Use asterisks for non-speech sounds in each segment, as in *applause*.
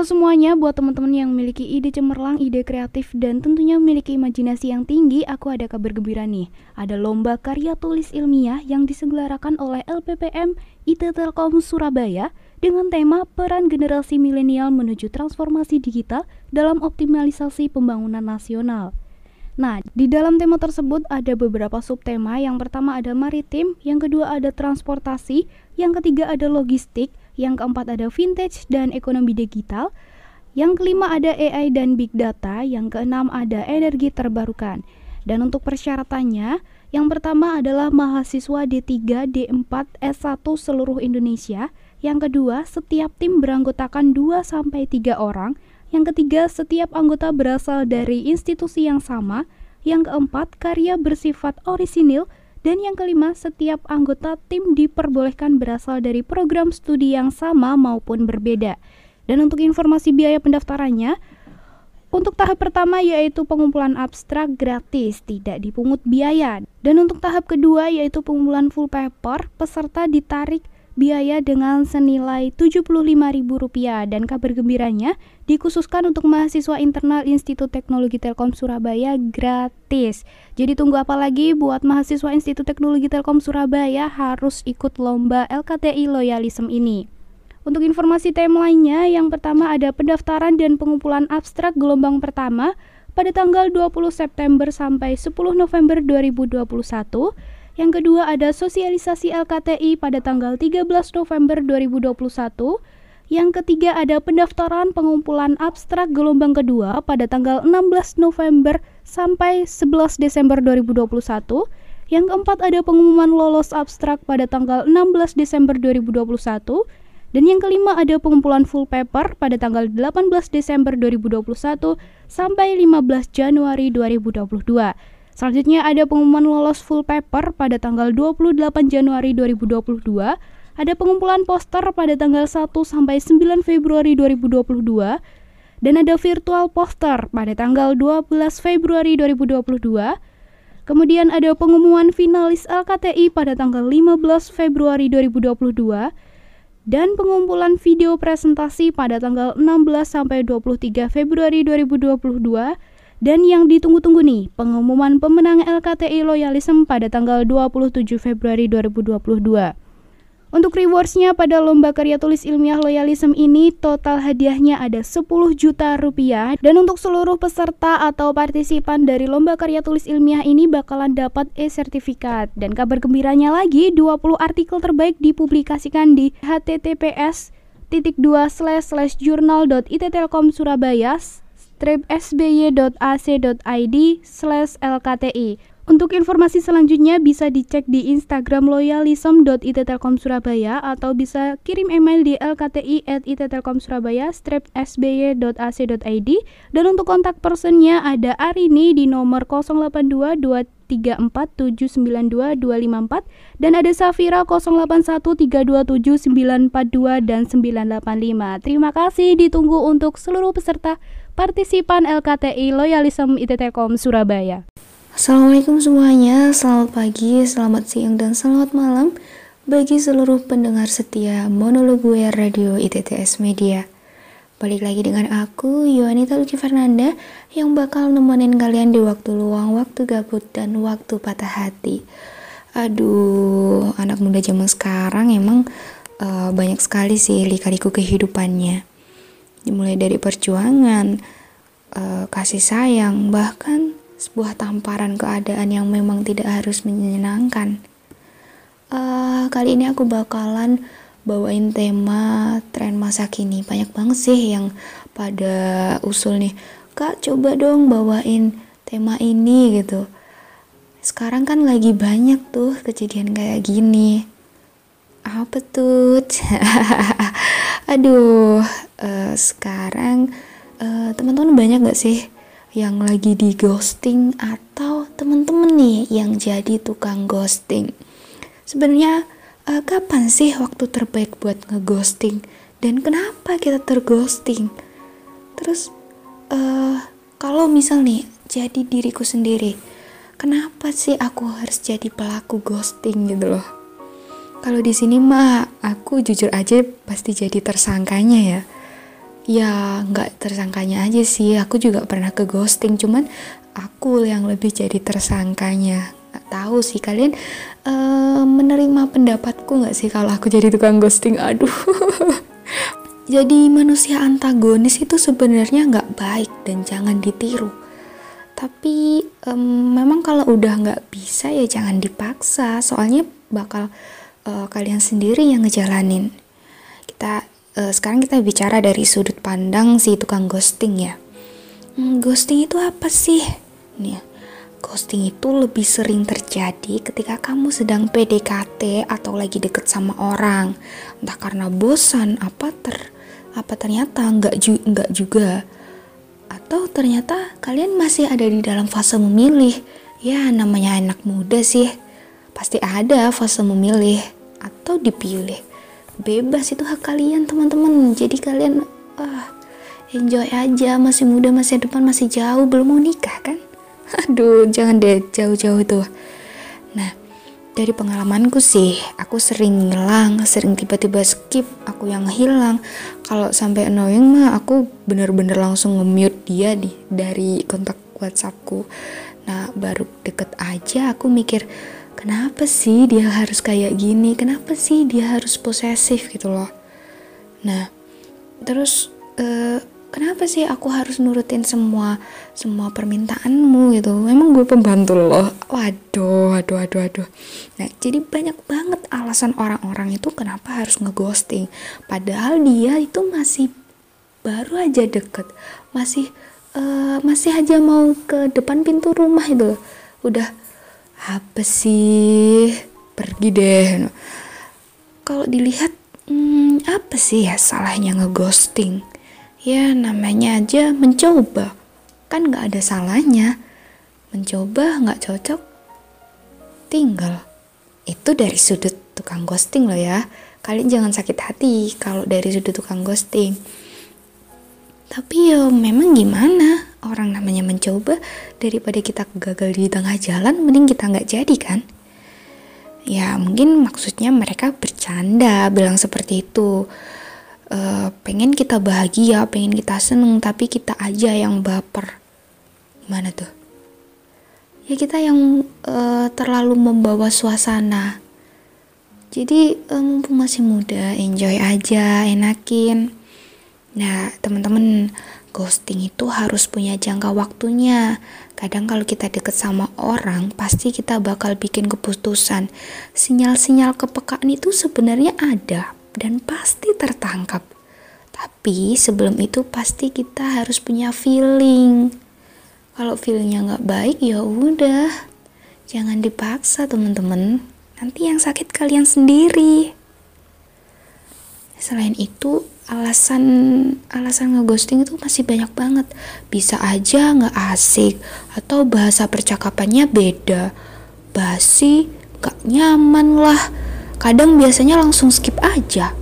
Halo semuanya, buat teman-teman yang memiliki ide cemerlang, ide kreatif, dan tentunya memiliki imajinasi yang tinggi, aku ada kabar gembira nih. Ada lomba karya tulis ilmiah yang diselenggarakan oleh LPPM IT Telkom Surabaya dengan tema peran generasi milenial menuju transformasi digital dalam optimalisasi pembangunan nasional. Nah, di dalam tema tersebut ada beberapa subtema. Yang pertama ada maritim, yang kedua ada transportasi, yang ketiga ada logistik, yang keempat ada vintage dan ekonomi digital, yang kelima ada AI dan big data, yang keenam ada energi terbarukan. Dan untuk persyaratannya, yang pertama adalah mahasiswa D3, D4, S1 seluruh Indonesia. Yang kedua, setiap tim beranggotakan 2 sampai 3 orang. Yang ketiga, setiap anggota berasal dari institusi yang sama. Yang keempat, karya bersifat orisinil dan yang kelima, setiap anggota tim diperbolehkan berasal dari program studi yang sama maupun berbeda. Dan untuk informasi biaya pendaftarannya, untuk tahap pertama yaitu pengumpulan abstrak gratis, tidak dipungut biaya. Dan untuk tahap kedua yaitu pengumpulan full paper, peserta ditarik biaya dengan senilai Rp75.000 dan kabar gembiranya dikhususkan untuk mahasiswa internal Institut Teknologi Telkom Surabaya gratis. Jadi tunggu apa lagi buat mahasiswa Institut Teknologi Telkom Surabaya harus ikut lomba LKTI Loyalism ini. Untuk informasi timelinenya, yang pertama ada pendaftaran dan pengumpulan abstrak gelombang pertama pada tanggal 20 September sampai 10 November 2021 yang kedua ada sosialisasi LKTI pada tanggal 13 November 2021. Yang ketiga ada pendaftaran pengumpulan abstrak gelombang kedua pada tanggal 16 November sampai 11 Desember 2021. Yang keempat ada pengumuman lolos abstrak pada tanggal 16 Desember 2021. Dan yang kelima ada pengumpulan full paper pada tanggal 18 Desember 2021 sampai 15 Januari 2022. Selanjutnya ada pengumuman lolos full paper pada tanggal 28 Januari 2022. Ada pengumpulan poster pada tanggal 1 sampai 9 Februari 2022 dan ada virtual poster pada tanggal 12 Februari 2022. Kemudian ada pengumuman finalis LKTI pada tanggal 15 Februari 2022 dan pengumpulan video presentasi pada tanggal 16 sampai 23 Februari 2022 dan yang ditunggu-tunggu nih, pengumuman pemenang LKTI Loyalism pada tanggal 27 Februari 2022. Untuk rewardsnya pada lomba karya tulis ilmiah loyalism ini total hadiahnya ada 10 juta rupiah dan untuk seluruh peserta atau partisipan dari lomba karya tulis ilmiah ini bakalan dapat e-sertifikat dan kabar gembiranya lagi 20 artikel terbaik dipublikasikan di https titik dua slash slash jurnal.ittelkom Surabaya sby.ac.id slash lkti. Untuk informasi selanjutnya bisa dicek di Instagram loyalism.ittelkom Surabaya atau bisa kirim email di lkti@ittelkomsurabaya sby.ac.id dan untuk kontak personnya ada Arini di nomor 082 081347925254 dan ada Safira 081327942942 dan 985. Terima kasih ditunggu untuk seluruh peserta partisipan LKTI Loyalism ITTkom Surabaya. Assalamualaikum semuanya, selamat pagi, selamat siang, dan selamat malam bagi seluruh pendengar setia monolog gue Radio ITTS Media. Balik lagi dengan aku, Yohanita Luki Fernanda, yang bakal nemenin kalian di waktu luang, waktu gabut, dan waktu patah hati. Aduh, anak muda zaman sekarang emang uh, banyak sekali sih lika-liku kehidupannya. Dimulai dari perjuangan, uh, kasih sayang, bahkan sebuah tamparan keadaan yang memang tidak harus menyenangkan. Uh, kali ini aku bakalan bawain tema tren masa kini. Banyak banget sih yang pada usul nih. Kak coba dong bawain tema ini gitu. Sekarang kan lagi banyak tuh kejadian kayak gini. Apa tuh? *laughs* Aduh uh, sekarang uh, teman-teman banyak gak sih yang lagi di ghosting atau teman-teman nih yang jadi tukang ghosting? Sebenarnya uh, kapan sih waktu terbaik buat ngeghosting? Dan kenapa kita terghosting? Terus uh, kalau misal nih jadi diriku sendiri kenapa sih aku harus jadi pelaku ghosting gitu loh? Kalau di sini mah aku jujur aja pasti jadi tersangkanya ya ya nggak tersangkanya aja sih. Aku juga pernah ke ghosting cuman aku yang lebih jadi tersangkanya. Nggak tahu sih kalian uh, menerima pendapatku nggak sih kalau aku jadi tukang ghosting? Aduh. *laughs* Jadi manusia antagonis itu sebenarnya nggak baik dan jangan ditiru. Tapi um, memang kalau udah nggak bisa ya jangan dipaksa. Soalnya bakal uh, kalian sendiri yang ngejalanin. Kita uh, sekarang kita bicara dari sudut pandang si tukang ghosting ya hmm, ghosting itu apa sih nih ghosting itu lebih sering terjadi ketika kamu sedang PDKT atau lagi deket sama orang entah karena bosan apa ter apa ternyata nggak ju nggak juga atau ternyata kalian masih ada di dalam fase memilih. Ya, namanya anak muda sih. Pasti ada fase memilih atau dipilih. Bebas itu hak kalian, teman-teman. Jadi kalian ah, enjoy aja, masih muda, masih depan, masih jauh, belum mau nikah kan? *laughs* Aduh, jangan deh jauh-jauh tuh. Nah, dari pengalamanku sih, aku sering ngilang, sering tiba-tiba skip, aku yang hilang. Kalau sampai annoying mah aku bener-bener langsung nge-mute dia di dari kontak WhatsAppku. Nah, baru deket aja aku mikir, kenapa sih dia harus kayak gini? Kenapa sih dia harus posesif gitu loh? Nah, terus uh, kenapa sih aku harus nurutin semua semua permintaanmu gitu? Memang gue pembantu loh. Waduh waduh waduh waduh. Nah jadi banyak banget alasan orang-orang itu kenapa harus ngeghosting. Padahal dia itu masih baru aja deket. Masih uh, masih aja mau ke depan pintu rumah itu udah apa sih pergi deh kalau dilihat hmm, apa sih ya salahnya ngeghosting Ya namanya aja mencoba, kan gak ada salahnya. Mencoba gak cocok, tinggal. Itu dari sudut tukang ghosting loh ya. Kalian jangan sakit hati kalau dari sudut tukang ghosting. Tapi ya memang gimana? Orang namanya mencoba daripada kita gagal di tengah jalan, mending kita nggak jadi kan? Ya mungkin maksudnya mereka bercanda bilang seperti itu uh, pengen kita bahagia, pengen kita seneng, tapi kita aja yang baper. Gimana tuh? Ya kita yang uh, terlalu membawa suasana. Jadi mumpung masih muda, enjoy aja, enakin. Nah, teman-teman, ghosting itu harus punya jangka waktunya. Kadang kalau kita deket sama orang, pasti kita bakal bikin keputusan. Sinyal-sinyal kepekaan itu sebenarnya ada, dan pasti tertangkap. Tapi sebelum itu pasti kita harus punya feeling. Kalau feelingnya nggak baik ya udah, jangan dipaksa teman-teman. Nanti yang sakit kalian sendiri. Selain itu, alasan alasan ngeghosting itu masih banyak banget. Bisa aja nggak asik atau bahasa percakapannya beda, basi, gak nyaman lah kadang biasanya langsung skip aja.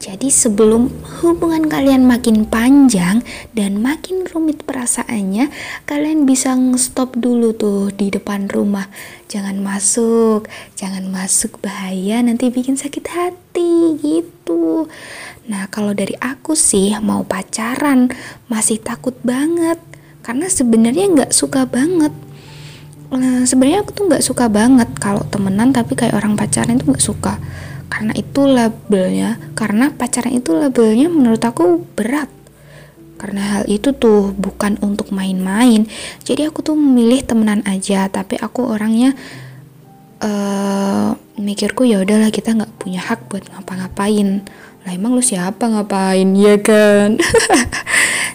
Jadi sebelum hubungan kalian makin panjang dan makin rumit perasaannya, kalian bisa nge-stop dulu tuh di depan rumah. Jangan masuk, jangan masuk bahaya nanti bikin sakit hati gitu. Nah kalau dari aku sih mau pacaran masih takut banget karena sebenarnya nggak suka banget Nah, sebenarnya aku tuh nggak suka banget kalau temenan tapi kayak orang pacaran itu nggak suka karena itu labelnya karena pacaran itu labelnya menurut aku berat karena hal itu tuh bukan untuk main-main jadi aku tuh memilih temenan aja tapi aku orangnya uh, mikirku ya udahlah kita nggak punya hak buat ngapa-ngapain lah emang lu siapa ngapain ya kan *laughs*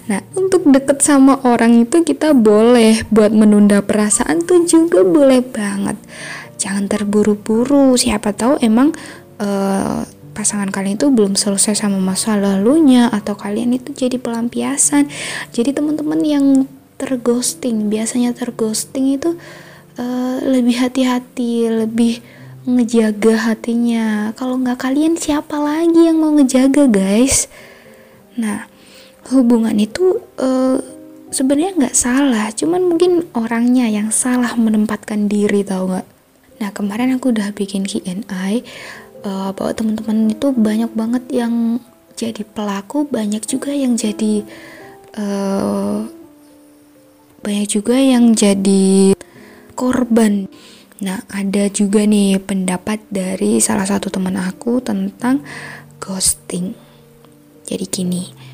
Nah, untuk deket sama orang itu kita boleh buat menunda perasaan tuh juga boleh banget. Jangan terburu-buru. Siapa tahu emang uh, pasangan kalian itu belum selesai sama masa lalunya atau kalian itu jadi pelampiasan. Jadi teman-teman yang terghosting, biasanya terghosting itu uh, lebih hati-hati, lebih ngejaga hatinya. Kalau nggak kalian siapa lagi yang mau ngejaga, guys? Nah, hubungan itu uh, sebenarnya nggak salah cuman mungkin orangnya yang salah menempatkan diri tau nggak nah kemarin aku udah bikin Q&A uh, bahwa teman-teman itu banyak banget yang jadi pelaku banyak juga yang jadi uh, banyak juga yang jadi korban. Nah ada juga nih pendapat dari salah satu teman aku tentang ghosting. Jadi gini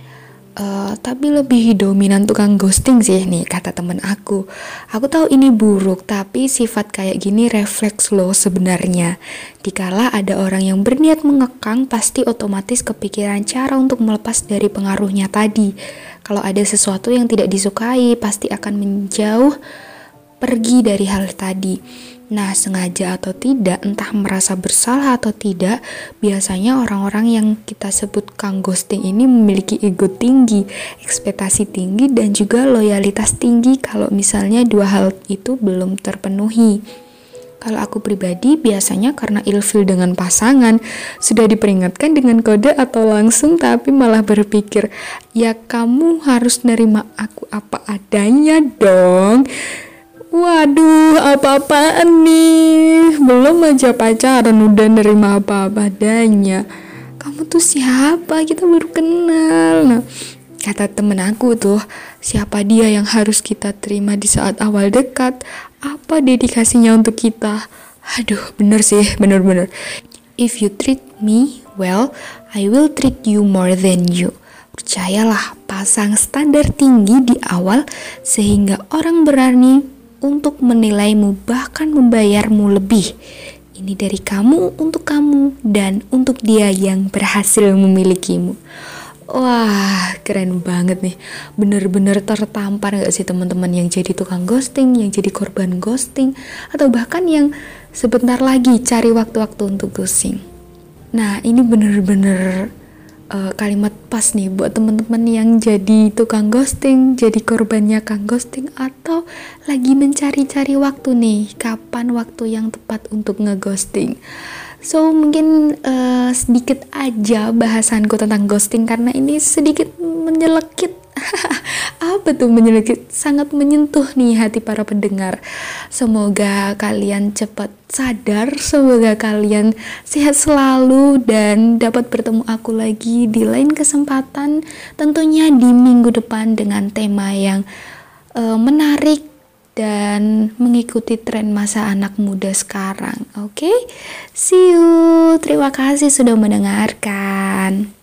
Uh, tapi lebih dominan tukang ghosting sih nih kata temen aku. Aku tahu ini buruk, tapi sifat kayak gini refleks loh sebenarnya. Dikala ada orang yang berniat mengekang, pasti otomatis kepikiran cara untuk melepas dari pengaruhnya tadi. Kalau ada sesuatu yang tidak disukai, pasti akan menjauh pergi dari hal tadi. Nah, sengaja atau tidak, entah merasa bersalah atau tidak, biasanya orang-orang yang kita sebut kang ghosting ini memiliki ego tinggi, ekspektasi tinggi, dan juga loyalitas tinggi kalau misalnya dua hal itu belum terpenuhi. Kalau aku pribadi biasanya karena ilfil dengan pasangan sudah diperingatkan dengan kode atau langsung tapi malah berpikir ya kamu harus nerima aku apa adanya dong Waduh, apa-apaan nih? Belum aja pacaran udah nerima apa-apa adanya. Kamu tuh siapa? Kita baru kenal. Nah, kata temen aku tuh, siapa dia yang harus kita terima di saat awal dekat? Apa dedikasinya untuk kita? Aduh, bener sih, bener-bener. If you treat me well, I will treat you more than you. Percayalah, pasang standar tinggi di awal sehingga orang berani untuk menilaimu, bahkan membayarmu lebih. Ini dari kamu untuk kamu dan untuk dia yang berhasil memilikimu. Wah, keren banget nih. Bener-bener tertampar gak sih teman-teman yang jadi tukang ghosting, yang jadi korban ghosting, atau bahkan yang sebentar lagi cari waktu-waktu untuk ghosting. Nah, ini bener-bener uh, kalimat pas nih buat teman-teman yang jadi tukang ghosting, jadi korbannya kang ghosting atau lagi mencari-cari waktu nih, kapan waktu yang tepat untuk ngeghosting. So mungkin uh, sedikit aja bahasanku tentang ghosting karena ini sedikit menyelekit. *laughs* Apa tuh menyelekit? Sangat menyentuh nih hati para pendengar. Semoga kalian cepat sadar semoga kalian sehat selalu dan dapat bertemu aku lagi di lain kesempatan tentunya di minggu depan dengan tema yang uh, menarik dan mengikuti tren masa anak muda sekarang. Oke, okay? see you. Terima kasih sudah mendengarkan.